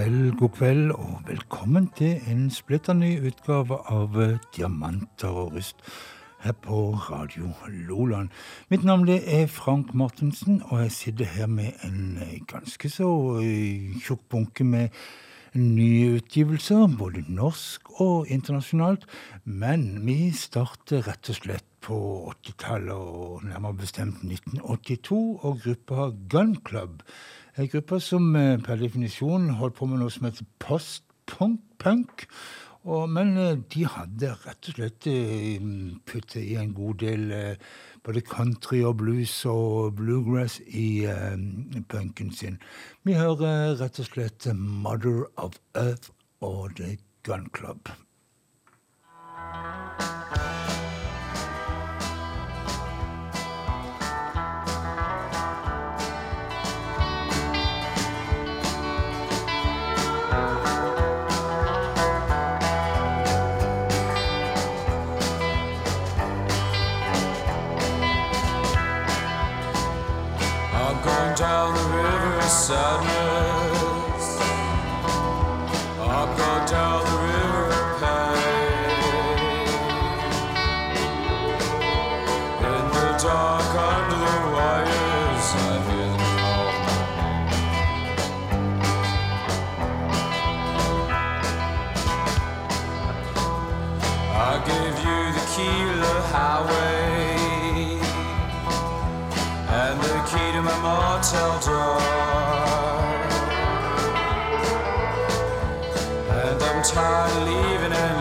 Kveld, god kveld, og velkommen til en splitter ny utgave av Diamanter og rust her på Radio Loland. Mitt navn er Frank Martensen, og jeg sitter her med en ganske så tjukk bunke med nye utgivelser, både norsk og internasjonalt. Men vi starter rett og slett på 80-tallet, og nærmere bestemt 1982, og gruppa Gun Club. Ei gruppe som per definisjon holdt på med noe som heter post-punk. Men de hadde rett og slett puttet i en god del både country og blues og bluegrass i punken sin. Vi hører rett og slett Mother of Earth og The Gun Club. down sadness. I'm going down the river of pain. In the dark under the wires, I hear them call. I gave you the key to the highway and the key to my motel door. Tired of leaving and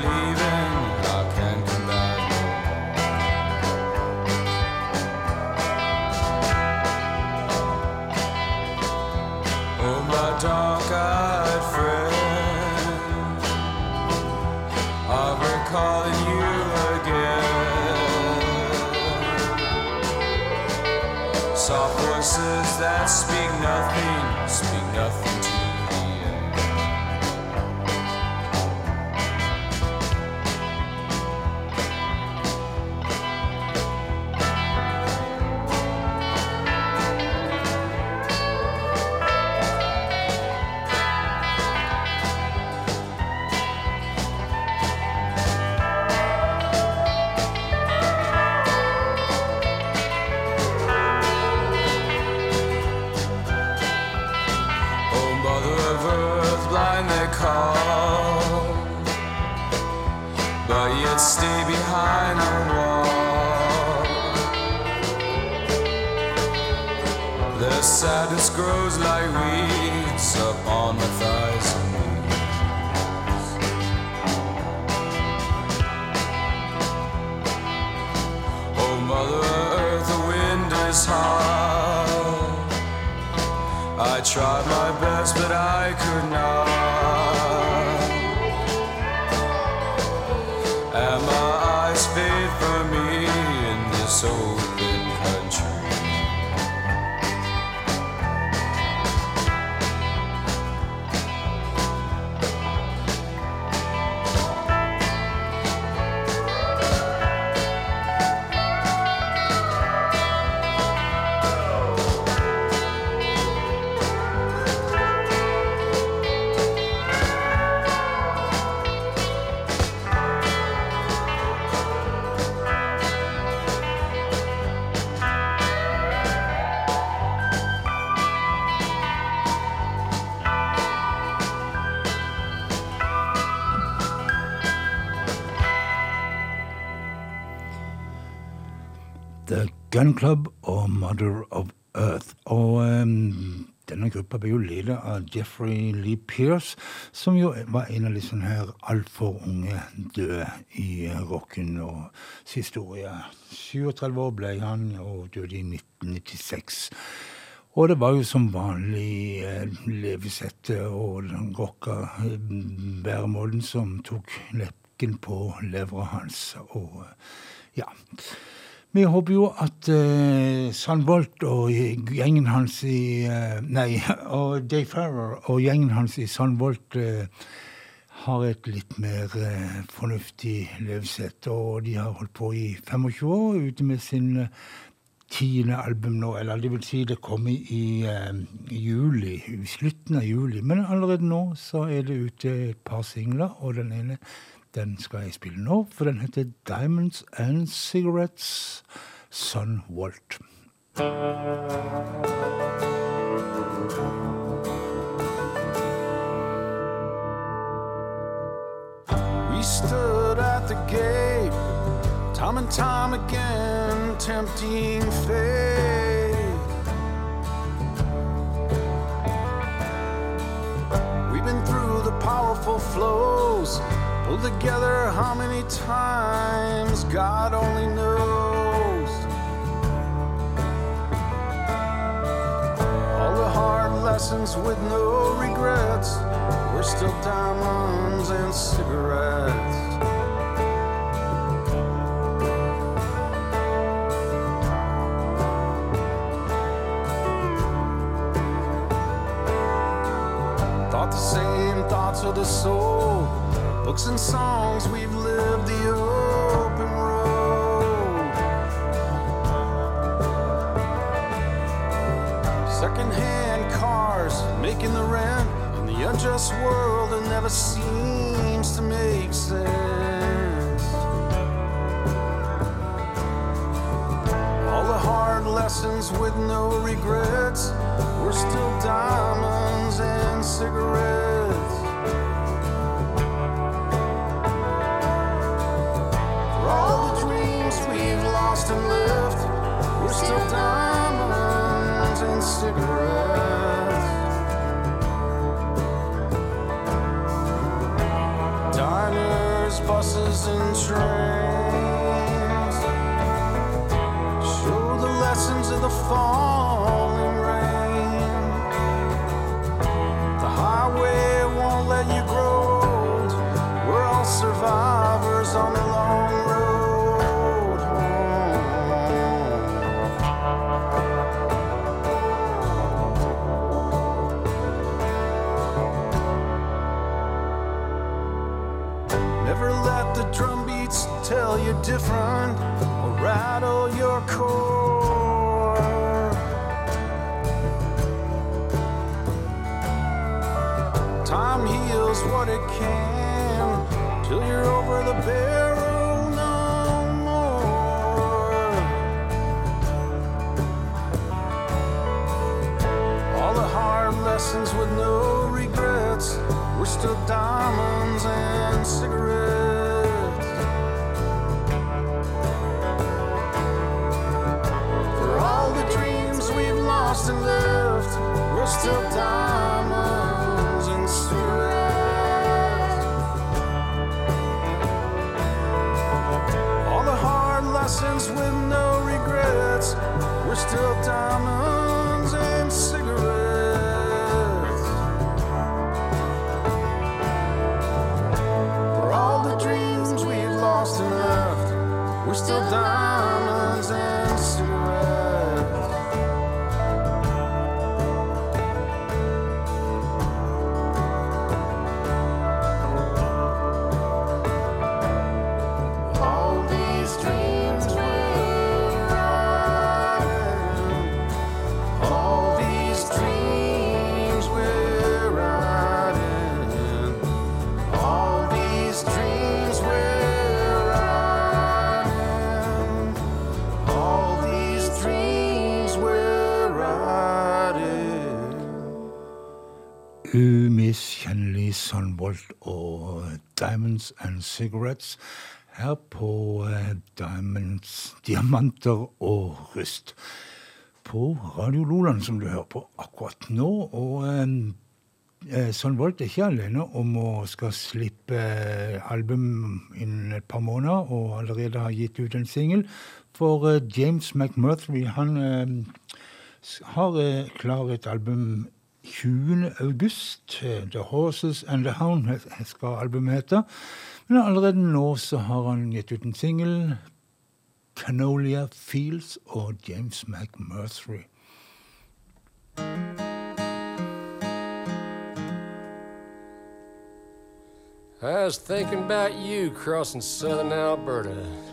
in Gun Club og Mother of Earth. Og um, denne gruppa ble jo ledet av Jeffrey Lee Pierce, som jo var en av de sånne her altfor unge døde i rocken og historie. 37 år ble han, og døde i 1996. Og det var jo som vanlig eh, levesettet og den rocka eh, væremåten som tok leppen på levra hans. Og ja. Vi håper jo at uh, San og gjengen hans i uh, Nei, og Dave Farrer og gjengen hans i San uh, har et litt mer fornuftig levesett. Og de har holdt på i 25 år ute med sin tiende album nå, eller det vil si det kom i, i eh, juli, i slutten av juli. Men allerede nå så er det ute et par singler, og den ene den skal jeg spille nå, for den heter Diamonds and Cigarettes, Son Volt. We stood at the gate, time and time again, tempting fate. We've been through the powerful flows, pulled together how many times, God only knows. All the hard lessons with no regrets, we're still diamonds and cigarettes. Thought the same thoughts of the soul. Books and songs, we've different Umiskjennelig Sunvolt og Diamonds and Cigarettes her på eh, Diamonds, Diamanter og Rust. På Radio Loland, som du hører på akkurat nå. Og eh, eh, Sunvolt er ikke alene om å skal slippe eh, album innen et par måneder, og allerede har gitt ut en singel. For eh, James McMurtry, han eh, har eh, klar et album 20. august. The Horses and the Hound skal albumet hete. Men allerede nå så har han gitt ut en singel. Canolia Fields og James McMurtry. I was thinking about you crossing southern Alberta.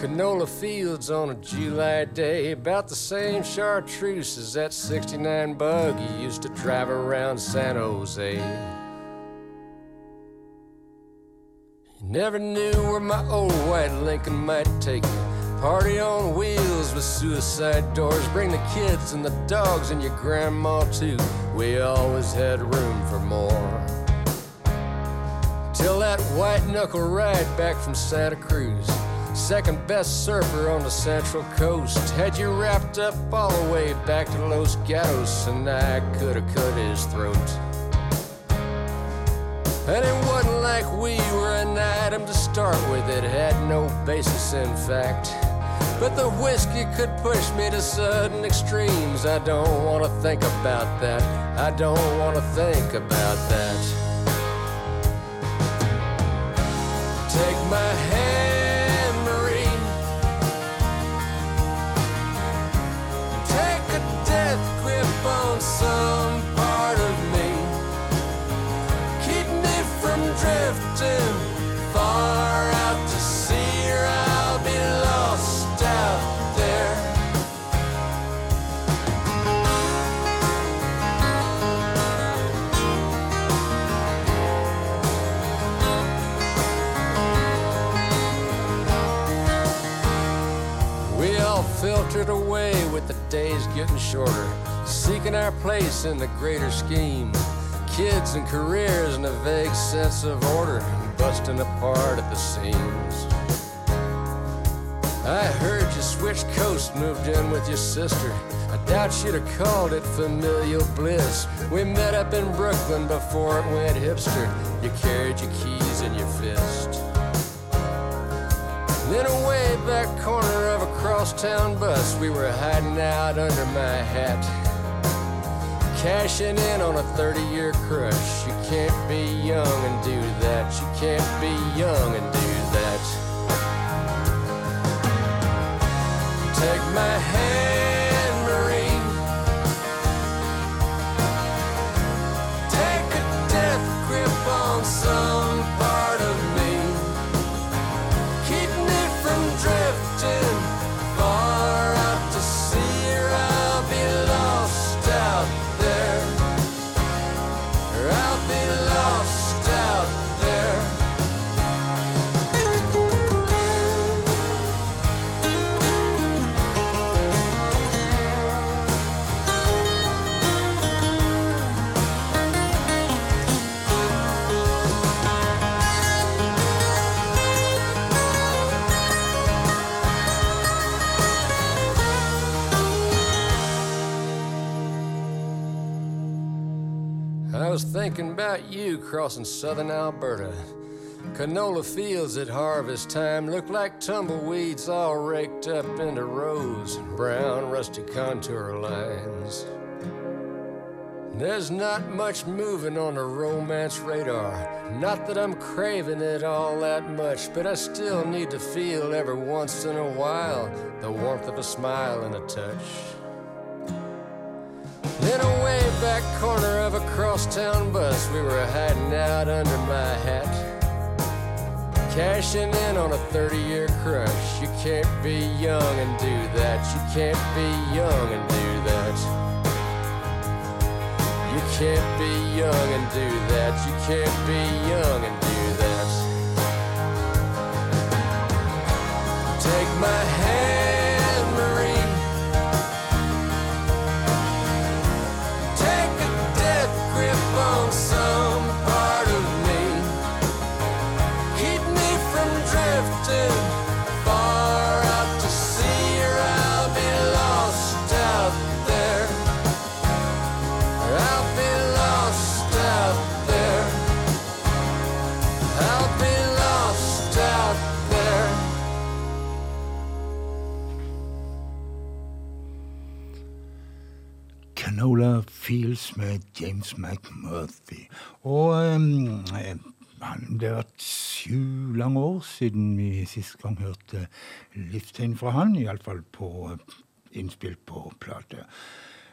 Canola fields on a July day, about the same chartreuse as that 69 bug you used to drive around San Jose. You never knew where my old white Lincoln might take you. Party on wheels with suicide doors. Bring the kids and the dogs and your grandma too. We always had room for more. Till that white knuckle ride back from Santa Cruz. Second best surfer on the Central Coast. Had you wrapped up all the way back to Los Gatos, and I could have cut his throat. And it wasn't like we were an item to start with, it had no basis in fact. But the whiskey could push me to sudden extremes. I don't want to think about that. I don't want to think about that. Far out to sea, I'll be lost out there. We all filtered away with the days getting shorter, seeking our place in the greater scheme. Kids and careers and a vague sense of order, busting apart at the seams. I heard you switched coast, moved in with your sister. I doubt you'd have called it familial bliss. We met up in Brooklyn before it went hipster. You carried your keys in your fist. In a way back corner of a crosstown bus, we were hiding out under my hat. Cashing in on a 30 year crush. You can't be young and do that. You can't be young and do that. Take my hand, thinking about you crossing southern Alberta. Canola fields at harvest time look like tumbleweeds all raked up into rows, and brown rusty contour lines. There's not much moving on the romance radar. Not that I'm craving it all that much, but I still need to feel every once in a while the warmth of a smile and a touch. In a way back corner of a crosstown bus, we were hiding out under my hat. Cashing in on a 30 year crush. You can't be young and do that. You can't be young and do that. You can't be young and do that. You can't be young and do that. Take my hand, Canola Fields med James McMurphy. Og um, det har vært sju lange år siden vi sist gang hørte livstegn fra han, iallfall på innspilt på plate.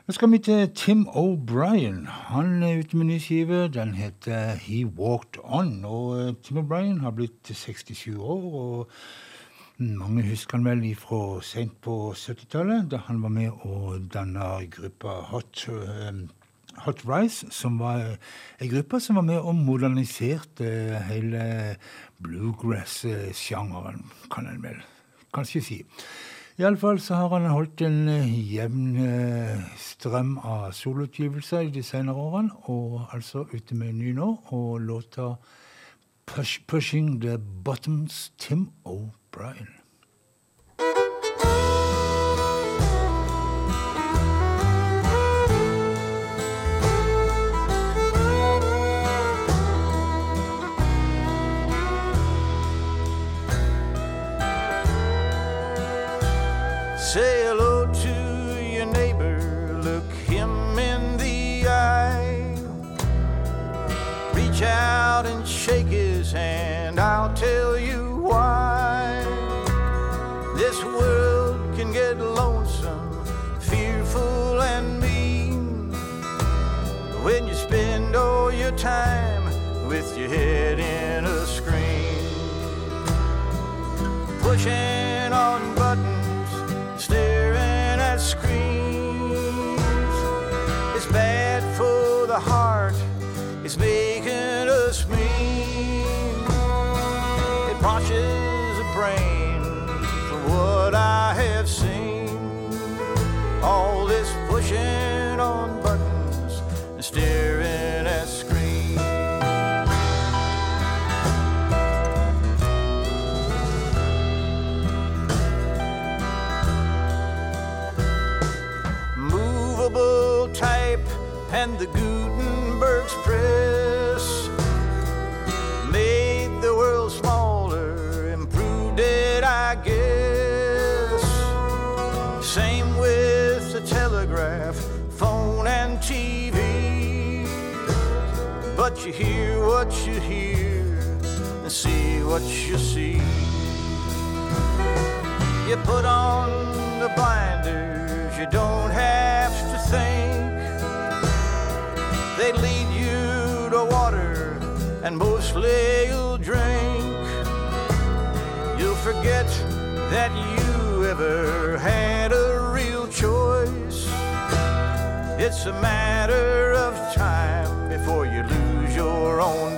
Nå skal vi til Tim O'Brien. Han er ute med ny skive. Den heter He Walked On. Og eh, Tim O'Brien har blitt 67 år. og Mange husker han vel fra sent på 70-tallet, da han var med og danna gruppa Hot, um, Hot Rice, som var ei gruppe som var med og moderniserte hele bluegrass-sjangeren, kan en vel kanskje si. Iallfall så har han holdt en jevn strøm av soloutgivelser de senere årene, og altså ute med ny nå, og låta push, Pushing the Bottoms, Tim O'Brien. Say hello to your neighbor, look him in the eye. Reach out and shake his hand, I'll tell time with your head in a screen pushing on buttons, staring at screens. It's bad for the heart, it's making us mean. It washes the brain from what I have seen. All this pushing on buttons and staring and the Gutenberg's It's a matter of time before you lose your own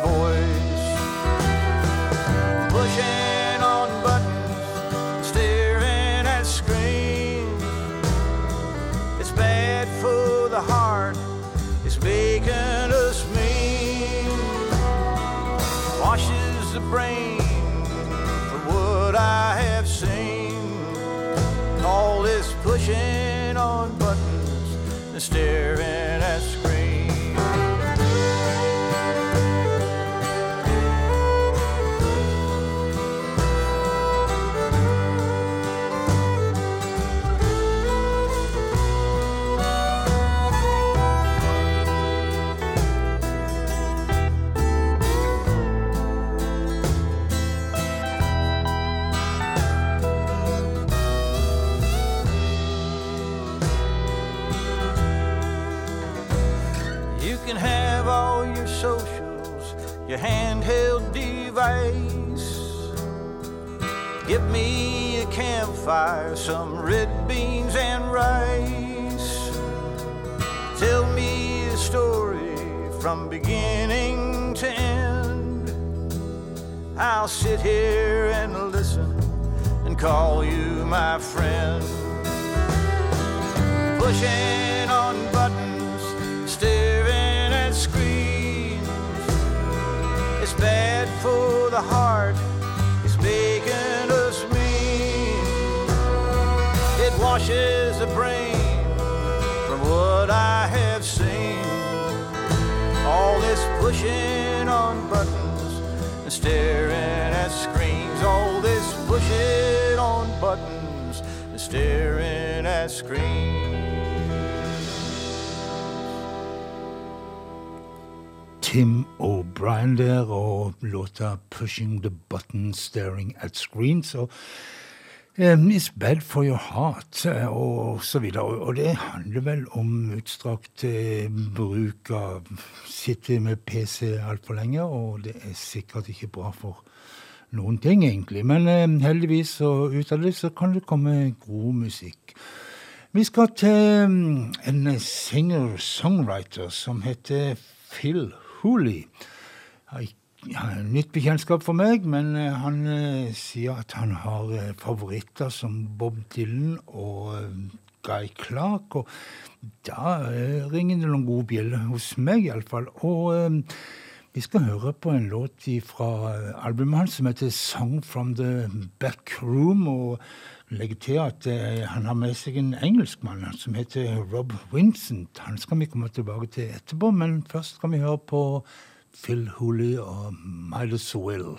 your handheld device. Give me a campfire, some red beans and rice. Tell me a story from beginning to end. I'll sit here and listen and call you my friend pushing on buttons, bad for the heart, it's making us mean. It washes the brain from what I have seen. All this pushing on buttons and staring at screens. All this pushing on buttons and staring at screens. Tim O'Brien der, og låta 'Pushing the Button Staring at Screens'. Og um, 'It's Bad for Your Heart', eh, og så videre. Og det handler vel om utstrakt eh, bruk av Sitte med PC altfor lenge, og det er sikkert ikke bra for noen ting, egentlig. Men um, heldigvis og ut av det så kan det komme god musikk. Vi skal til mm, en singer-songwriter som heter Phil Hooley. Nytt bekjentskap for meg, men eh, han eh, sier at han har eh, favoritter som Bob Dylan og Guy Clark. Og da ringer det noen gode bjeller hos meg, iallfall. Og vi skal høre på en låt fra albumet hans som heter 'Song from the Back Room'. og legge til at han har med seg en engelskmann som heter Rob Vincent. Han skal vi komme tilbake til etterpå, men først skal vi høre på Phil Hooley og Midas Will.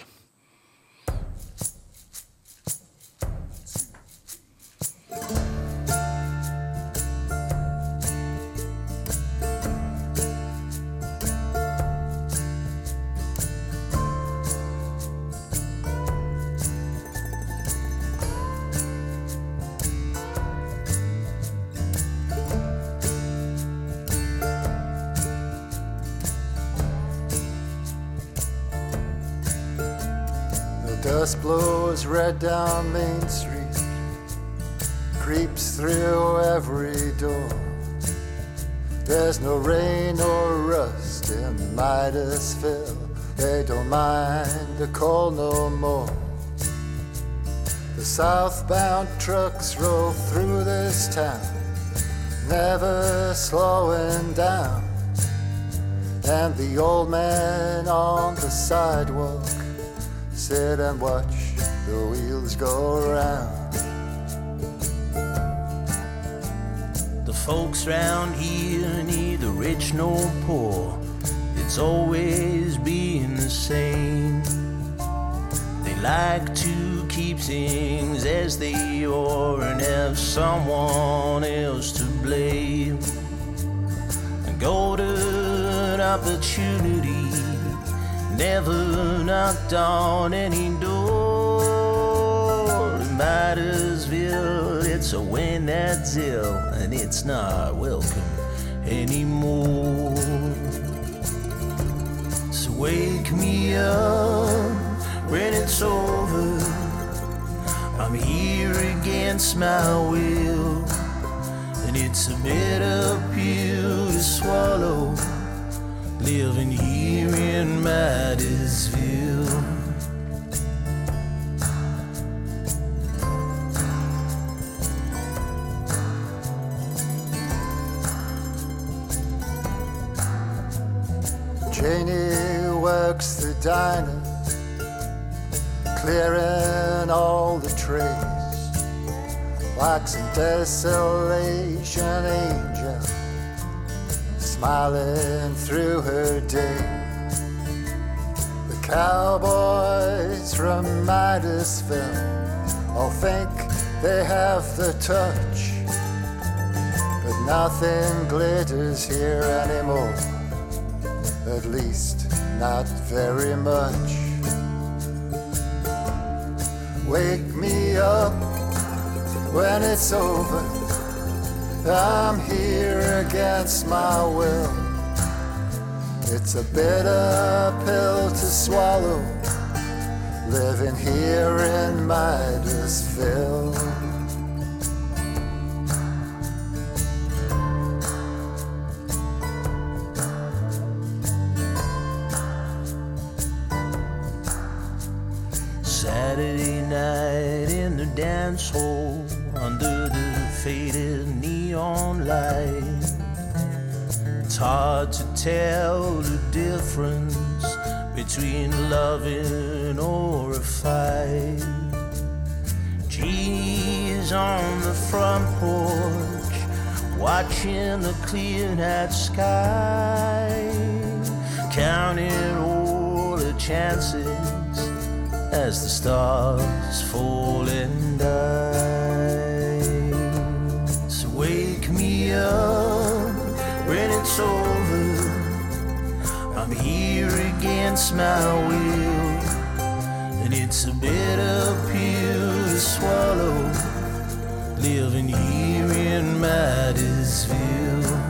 No rain or rust in Midasville. They don't mind the cold no more. The southbound trucks roll through this town, never slowing down. And the old man on the sidewalk sit and watch the wheels go round. Folks round here, neither rich nor poor, it's always being the same. They like to keep things as they are and have someone else to blame. A golden opportunity never knocked on any door. In a win that's ill, and it's not welcome anymore. So wake me up when it's over. I'm here against my will, and it's a bitter pill to swallow living here in Midasville. Works the diner, clearing all the trays. Waxing desolation angel, smiling through her day. The cowboys from Midasville all think they have the touch, but nothing glitters here anymore at least not very much. Wake me up when it's over. I'm here against my will. It's a bitter pill to swallow, living here in Midasville. Saturday dance hall under the faded neon light. It's hard to tell the difference between loving or a fight. Jeannie's on the front porch, watching the clear night sky, counting all the chances as the stars fall and die. So wake me up when it's over. I'm here against my will, and it's a bitter pill to swallow. Living here in Midasville.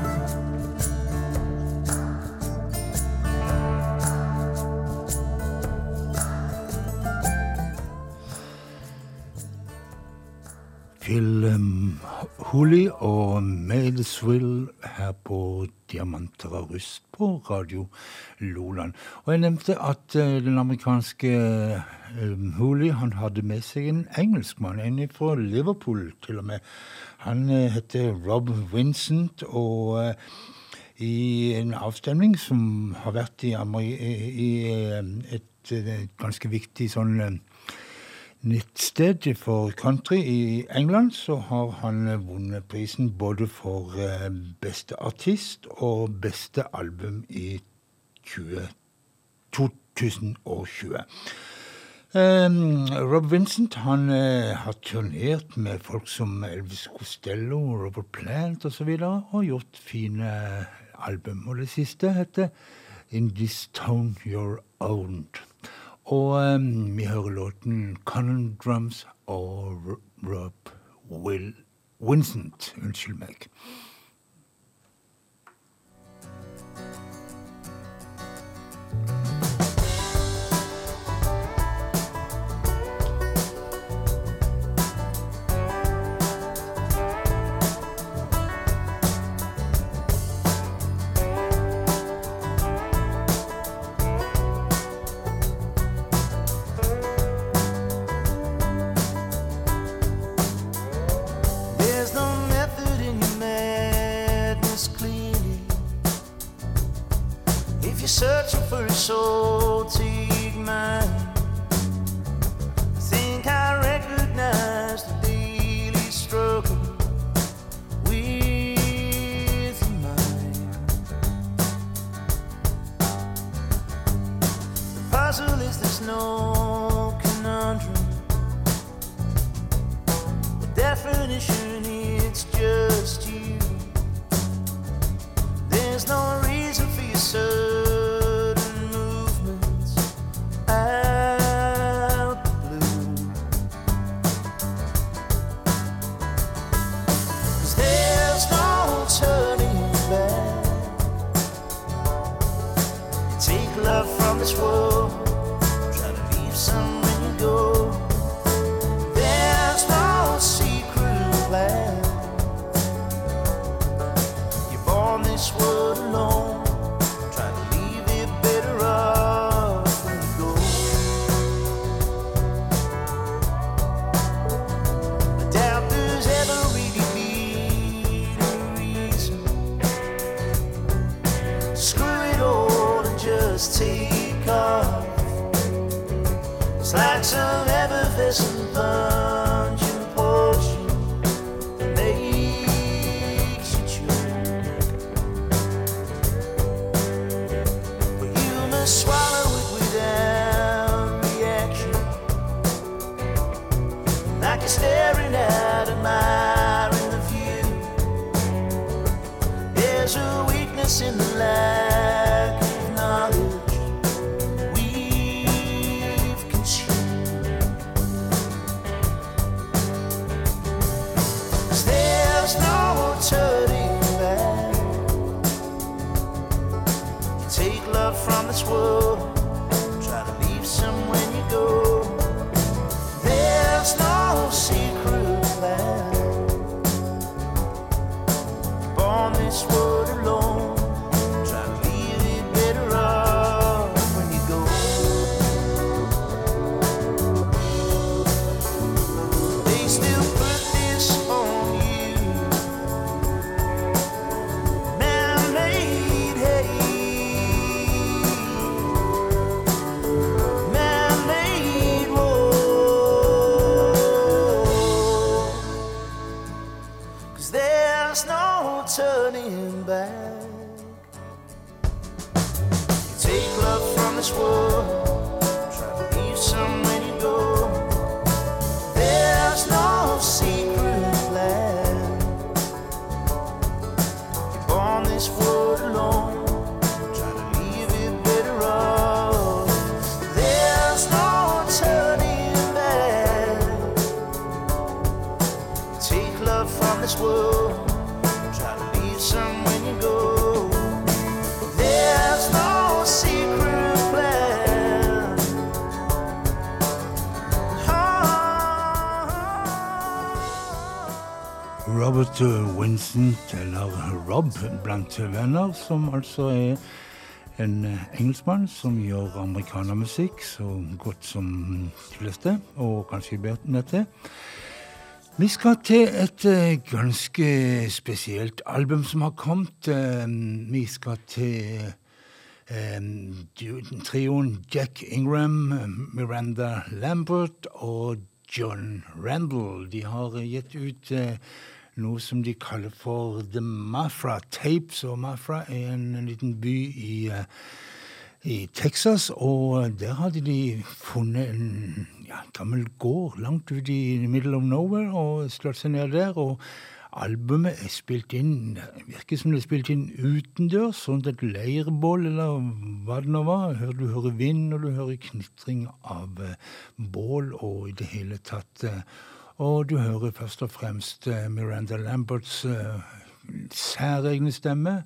Phil um, Hooley og Madesville her på Diamanter og rust på Radio Loland. Og jeg nevnte at uh, den amerikanske um, Hooley han hadde med seg en engelskmann, en fra Liverpool til og med. Han uh, heter Rob Vincent, og uh, i en avstemning som har vært i, i, i et, et, ganske viktig sånn nettsted for country i England, så har han vunnet prisen både for eh, beste artist og beste album i 20, 2020. Um, Rob Vincent han uh, har turnert med folk som Elvis Costello, Robert Plant osv. Og, så og gjort fine album. Og det siste heter In This Town You're Owned. Og um, vi hører låten 'Cannon Drums' og Rob Will Vincent. Unnskyld meg. this fun. Robert Vincent, eller Rob blant venner, som altså er en engelskmann som gjør amerikanermusikk så godt som de fleste, og kanskje bedre til. Vi skal til et uh, ganske spesielt album som har kommet. Vi skal til uh, trioen Jack Ingram, Miranda Lambert og John Randall. De har gitt ut noe som de kaller for The Mafra Tapes. Og Mafra er en liten by i, i Texas, og der hadde de funnet en ja, gammel gård langt ute i middle of nowhere og slått seg ned der. og Albumet er spilt inn virker som det er spilt inn utendørs, sånn et leirbål eller hva det nå var. Du hører vind, og du hører knitring av bål og i det hele tatt Og du hører først og fremst Miranda Lamberts særegne stemme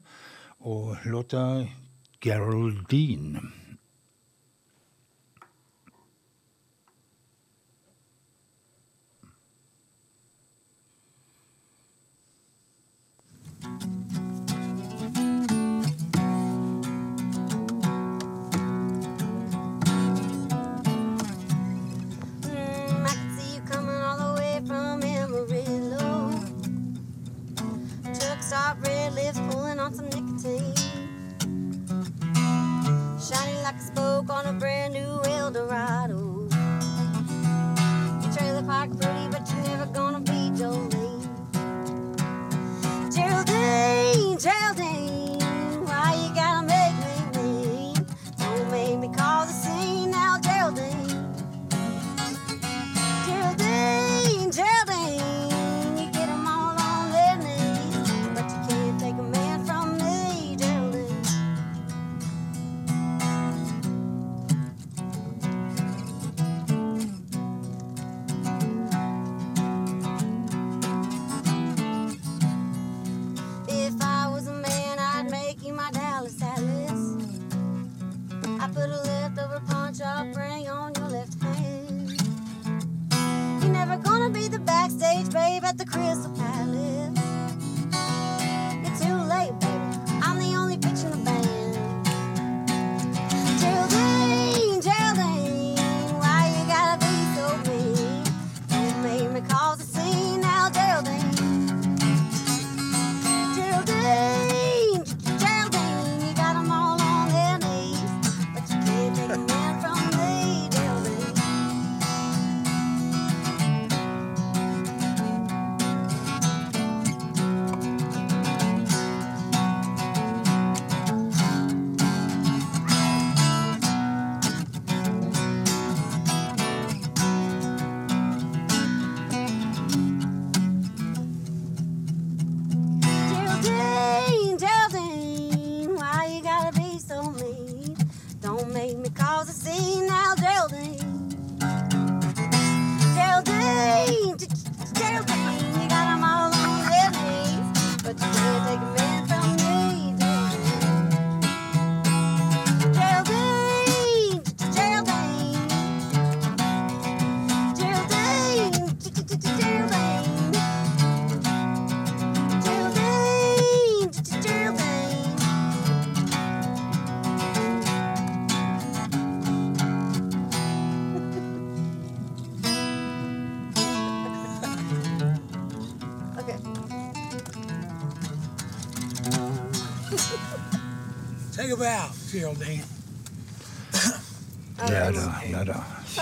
og låta Geraldine. Soft red lips pulling on some nicotine. Shining like a spoke on a brand new Eldorado.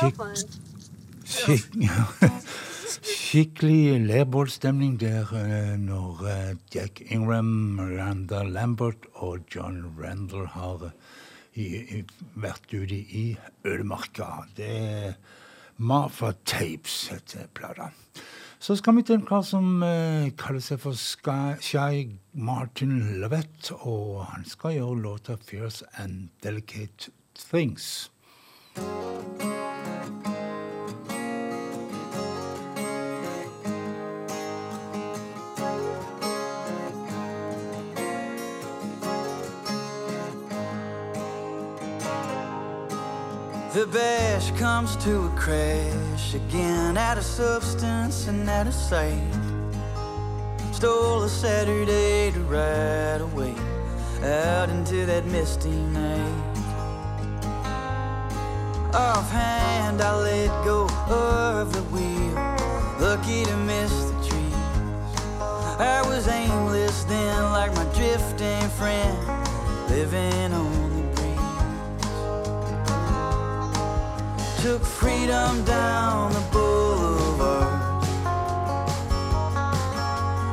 Skikk, skikk, skikkelig leirbålstemning der eh, når eh, Jack Ingram, Miranda Lambert og John Randall har vært ute i ødemarka. Det er Martha Tapes heter plata. Så skal vi til en kar som eh, kaller seg for Shy Martin Lovett, og han skal gjøre låta 'Fierce and Delicate Things'. The bash comes to a crash again at a substance and at a sight. stole a Saturday to ride away out into that misty night. Offhand, I let go of the wheel, lucky to miss the trees. I was aimless then, like my drifting friend, living on the breeze. Took freedom down the boulevard,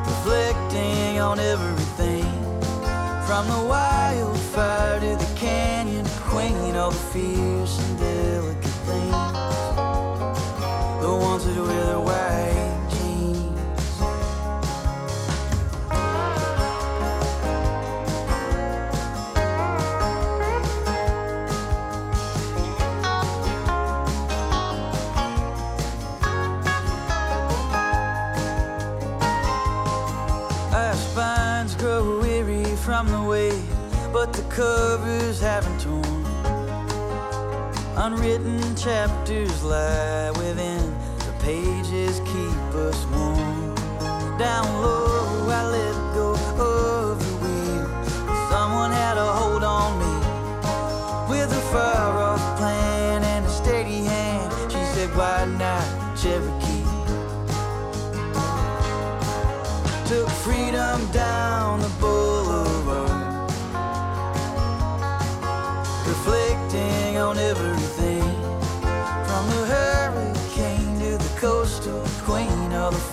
reflecting on everything. From the wildfire to the canyon queen, delicate things. The ones that wear their white jeans. Our spines grow weary from the weight, but the covers haven't torn. Unwritten chapters lie within, the pages keep us warm. Down low, I let go of the wheel. Someone had a hold on me with a far off plan and a steady hand. She said, Why not Cherokee? took freedom down the boulevard, reflecting on everything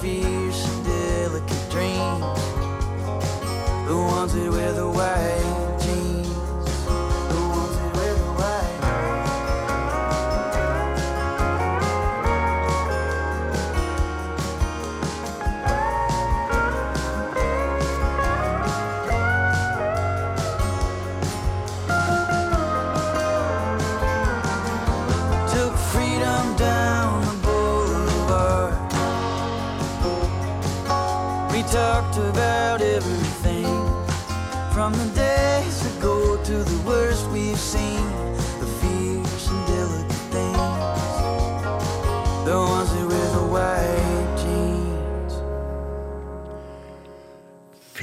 fierce and delicate dreams, the ones that wear the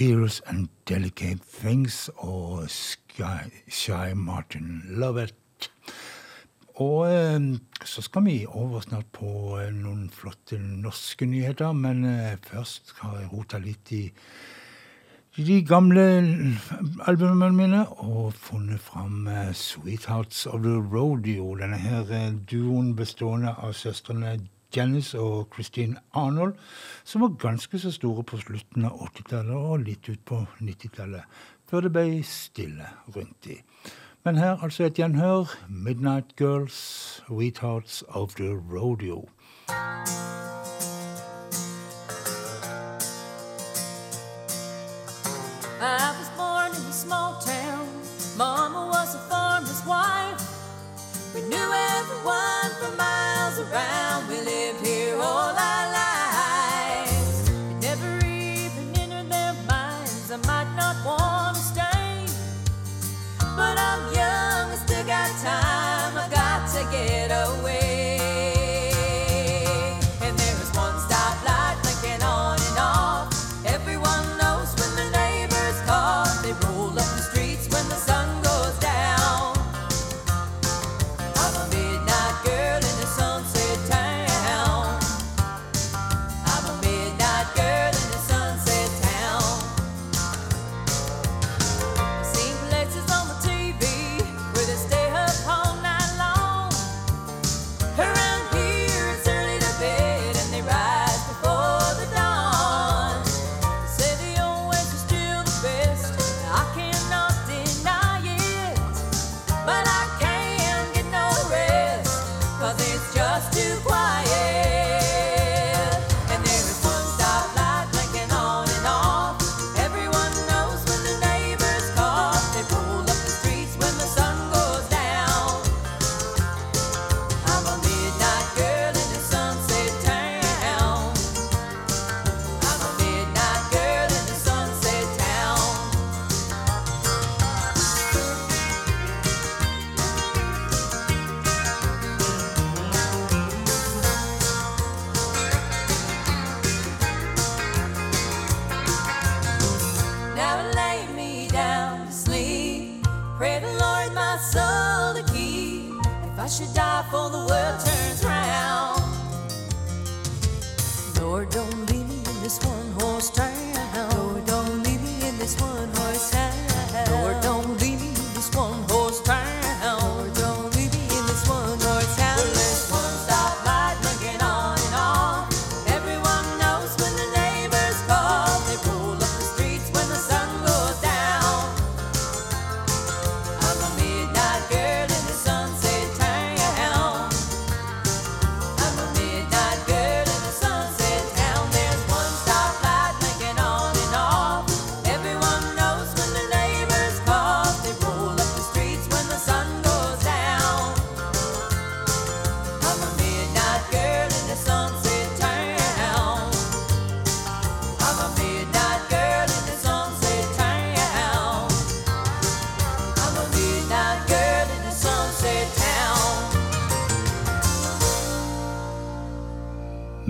Fierce and Delicate Things og Sky, Shy Martin Lovett. Og eh, så skal vi over snart på eh, noen flotte norske nyheter, men eh, først har jeg rota litt i de gamle albumene mine og funnet fram Sweethearts of the Rodeo. Denne her duoen bestående av søstrene Janis og Kristine Arnold, som var ganske så store på slutten av 80-tallet og litt ut på 90-tallet, før det ble stille rundt de. Men her altså et gjenhør. Midnight Girls, Sweethearts of the Rodeo. I was born in a small town. Mama was a farmer's wife. We knew everyone for miles around. We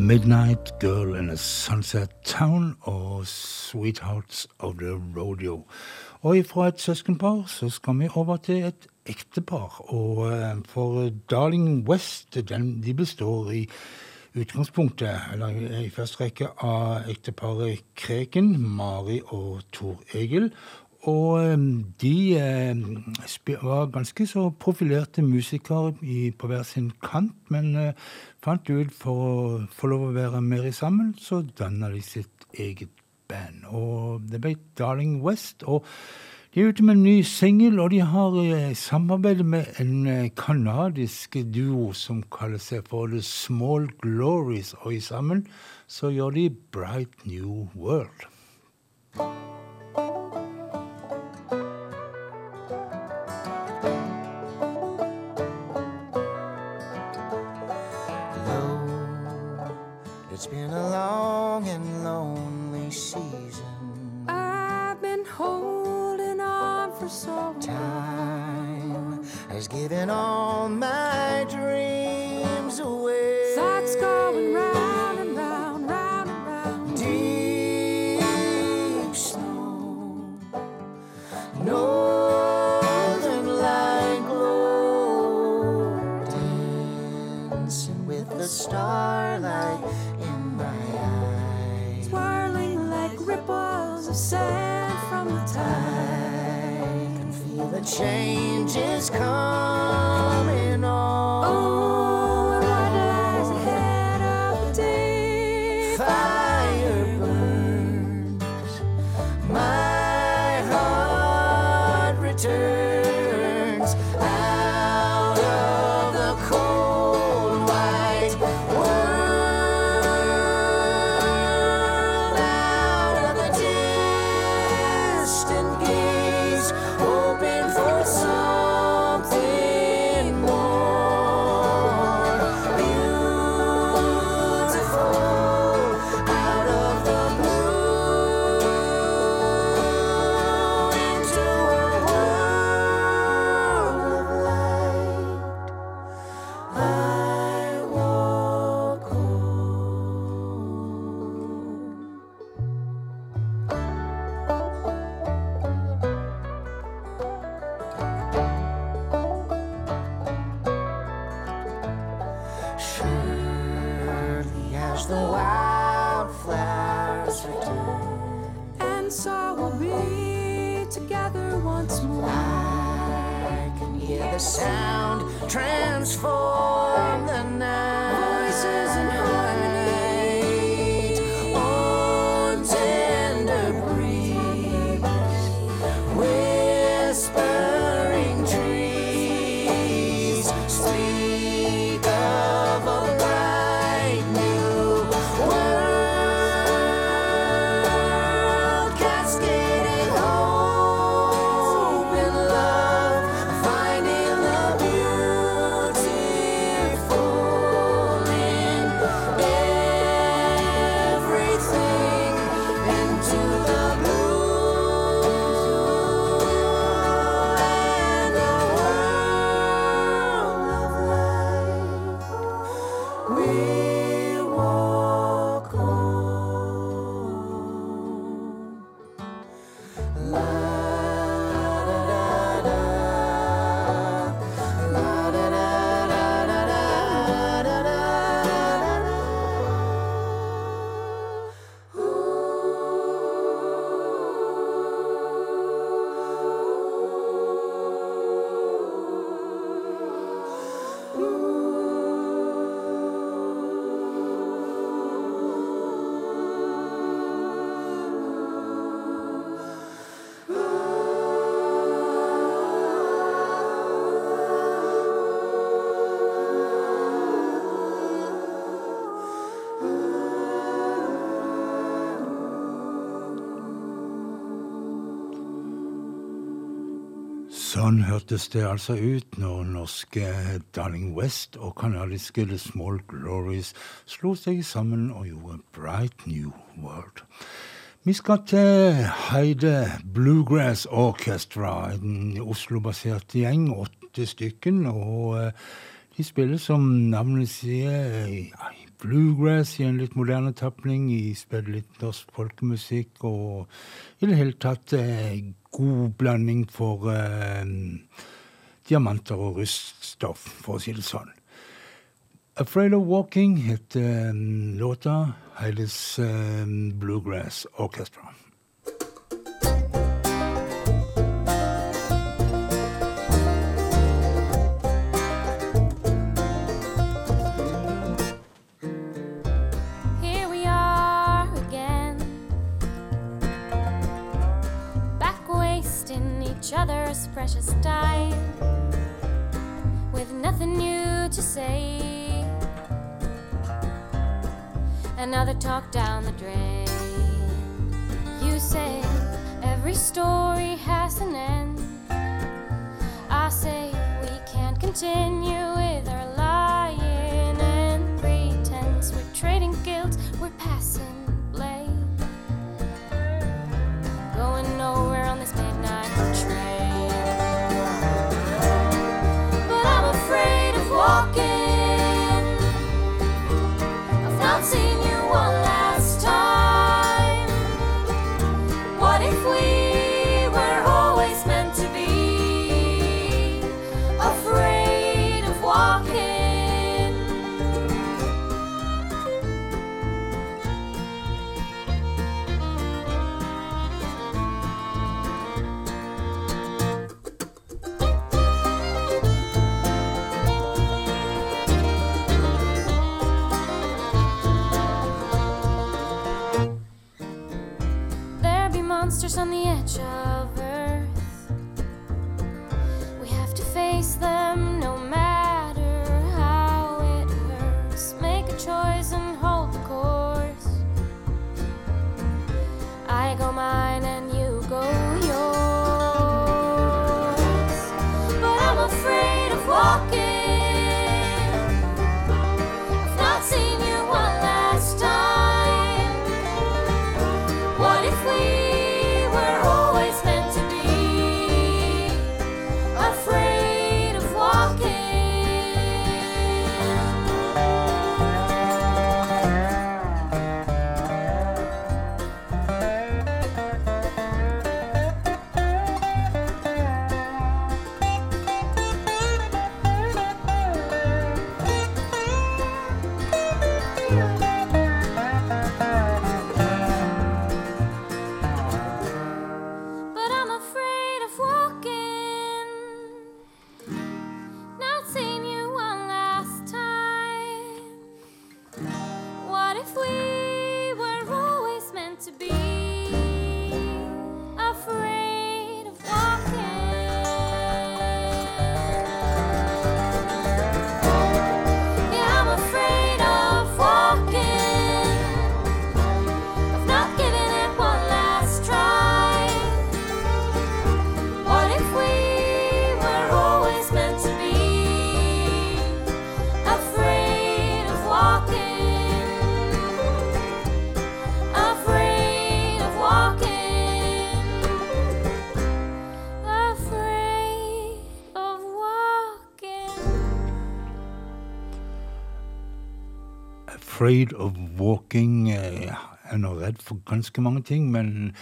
Midnight Girl in a Sunset Town og Sweethearts of the Rodeo. Og ifra et søskenpar så skal vi over til et ektepar. Og eh, for Darling West, den, de består i utgangspunktet, eller i første rekke, av ekteparet Kreken, Mari og Tor Egil. Og eh, de eh, var ganske så profilerte musikere på hver sin kant, men eh, fant ut for å få lov å være mer sammen, så danna de sitt eget band. Og det ble Darling West. og de er ute med en ny singel, og de har eh, samarbeidet med en eh, kanadisk duo som kaller seg for The Small Glories, og i sammen så gjør de Bright New World. It's been a long and lonely season. I've been holding on for so long. Time has given all my dreams the changes coming Sånn hørtes det altså ut når norske Darling West og kanadiske The Small Glories slo seg sammen og gjorde Bright New World. Vi skal til Heide Bluegrass Orchestra, en Oslo-basert gjeng, åtte stykken. og eh, de spiller som navnet sier bluegrass i en litt moderne tapning. De spiller litt norsk folkemusikk og i det hele tatt eh, god blanding for eh, diamanter og ruststoff, for å si det sånn. 'Afraid of Walking' heter eh, låta. Heiles eh, Bluegrass Orchestra. Each precious time, with nothing new to say. Another talk down the drain. You say every story has an end. I say we can't continue Afraid of Walking. eh, Jeg er nå redd for ganske mange ting, men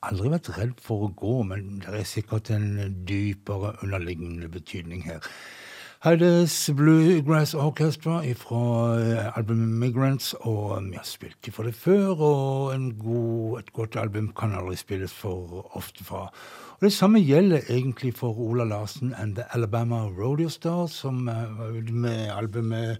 aldri vært redd for å gå. Men det er sikkert en dypere underliggende betydning her. Heides Bluegrass Orchestra fra albumet Migrants, og vi har spilt dem for det før. Og god, et godt album kan aldri spilles for ofte fra. Og Det samme gjelder egentlig for Ola Larsen and The Alabama Rodeo Stars, som eh, var ute med albumet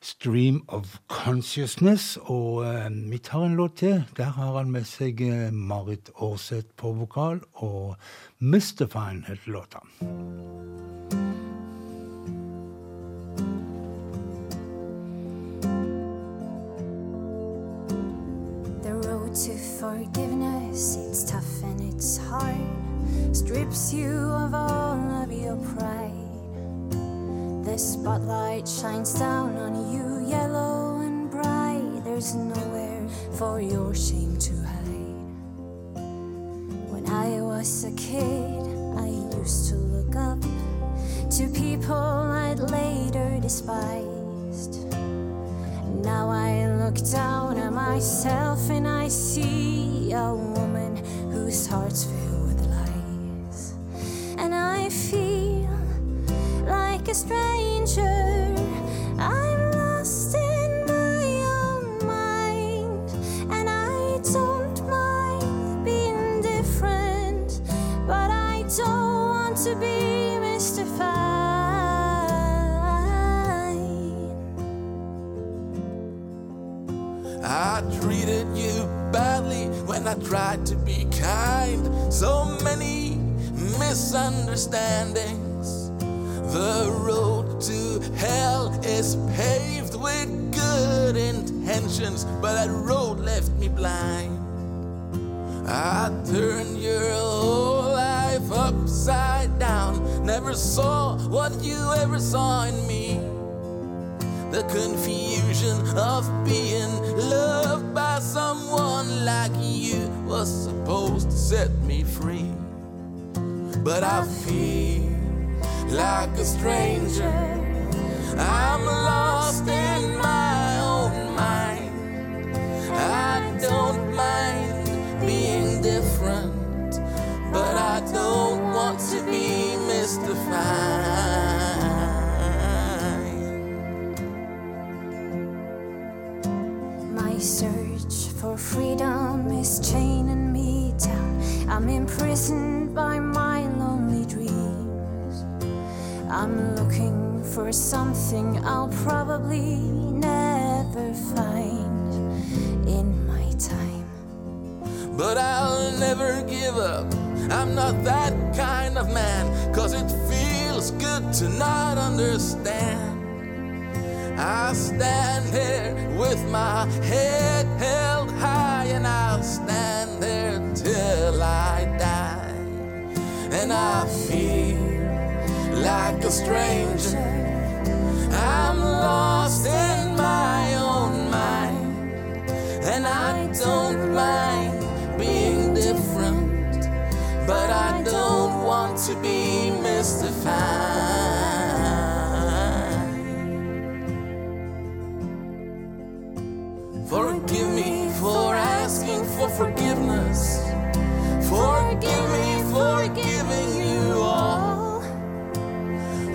Stream of Consciousness. Og eh, vi tar en låt til. Der har han med seg eh, Marit Aarseth på vokal, og 'Mystifine' heter låta. To forgiveness, it's tough and it's hard. strips you of all of your pride. The spotlight shines down on you, yellow and bright. There's nowhere for your shame to hide. When I was a kid, I used to look up to people I'd later despised. Now I look down at myself and I see a woman whose heart's filled like a stranger. I'm lost in my own mind. And I don't mind being different, but I don't want to be mystified. I treated you badly when I tried to be kind. So many misunderstandings. The road to hell is paved with good intentions, but that road left me blind. I turned your whole life upside down. Never saw what you ever saw in me. The confusion of being loved by someone like you was supposed to set me free. But I feel like a stranger. I'm lost in my own mind. I don't mind being different, but I don't want to be mystified. My search for freedom is chaining me down. I'm imprisoned by I'm looking for something I'll probably never find in my time. But I'll never give up. I'm not that kind of man, cause it feels good to not understand. I stand there with my head held high, and I'll stand there till I die. And I feel like a stranger. I'm lost in my own mind, and I don't mind being different, but I don't want to be mystified. Forgive me for asking for forgiveness. Forgive me for giving you all.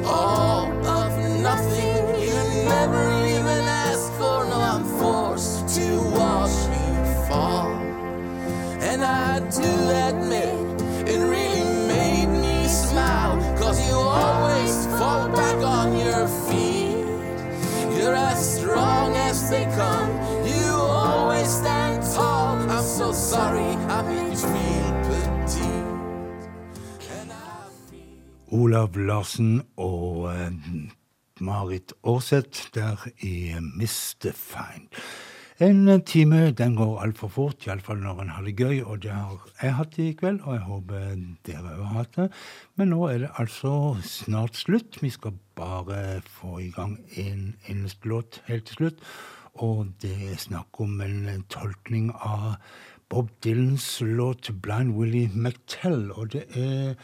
All of nothing you never even asked for. No, I'm forced to watch you fall. And I do admit it really made me smile. Cause you always fall back on your feet. You're as strong as they come. You always stand tall. I'm so sorry I made you Olav Larsen og eh, Marit Aarseth der i Mistefine. En eh, time den går altfor fort, iallfall når en har det gøy, og det har jeg hatt i kveld, og jeg håper dere òg har hatt det. Men nå er det altså snart slutt. Vi skal bare få i gang en eneste låt helt til slutt. Og det er snakk om en tolkning av Bob Dylans låt 'Blind Willie McTell'. Og det er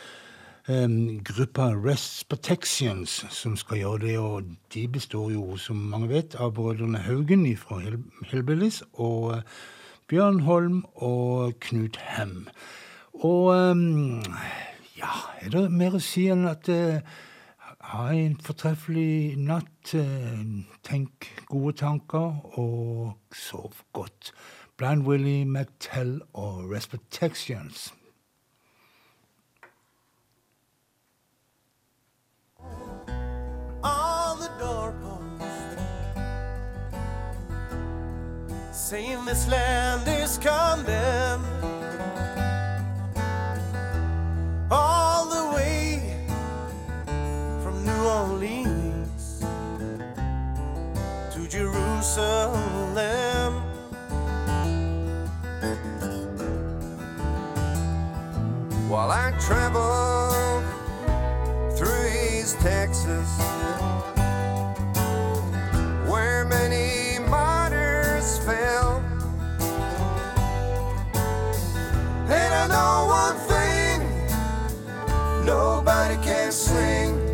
gruppa Rest Protections som skal gjøre det. Og de består jo, som mange vet, av brødrene Haugen fra Hell Hellbillies og uh, Bjørn Holm og Knut Hem. Og ja, er det mer å si enn at uh, ha en fortreffelig natt. eh, Tenk gode tanker, og sov godt. Blind Willie McTell og Respectations. doorpost saying this land is condemned all the way from New Orleans to Jerusalem. While I travel through East Texas where many martyrs fell. And I know one thing nobody can sing.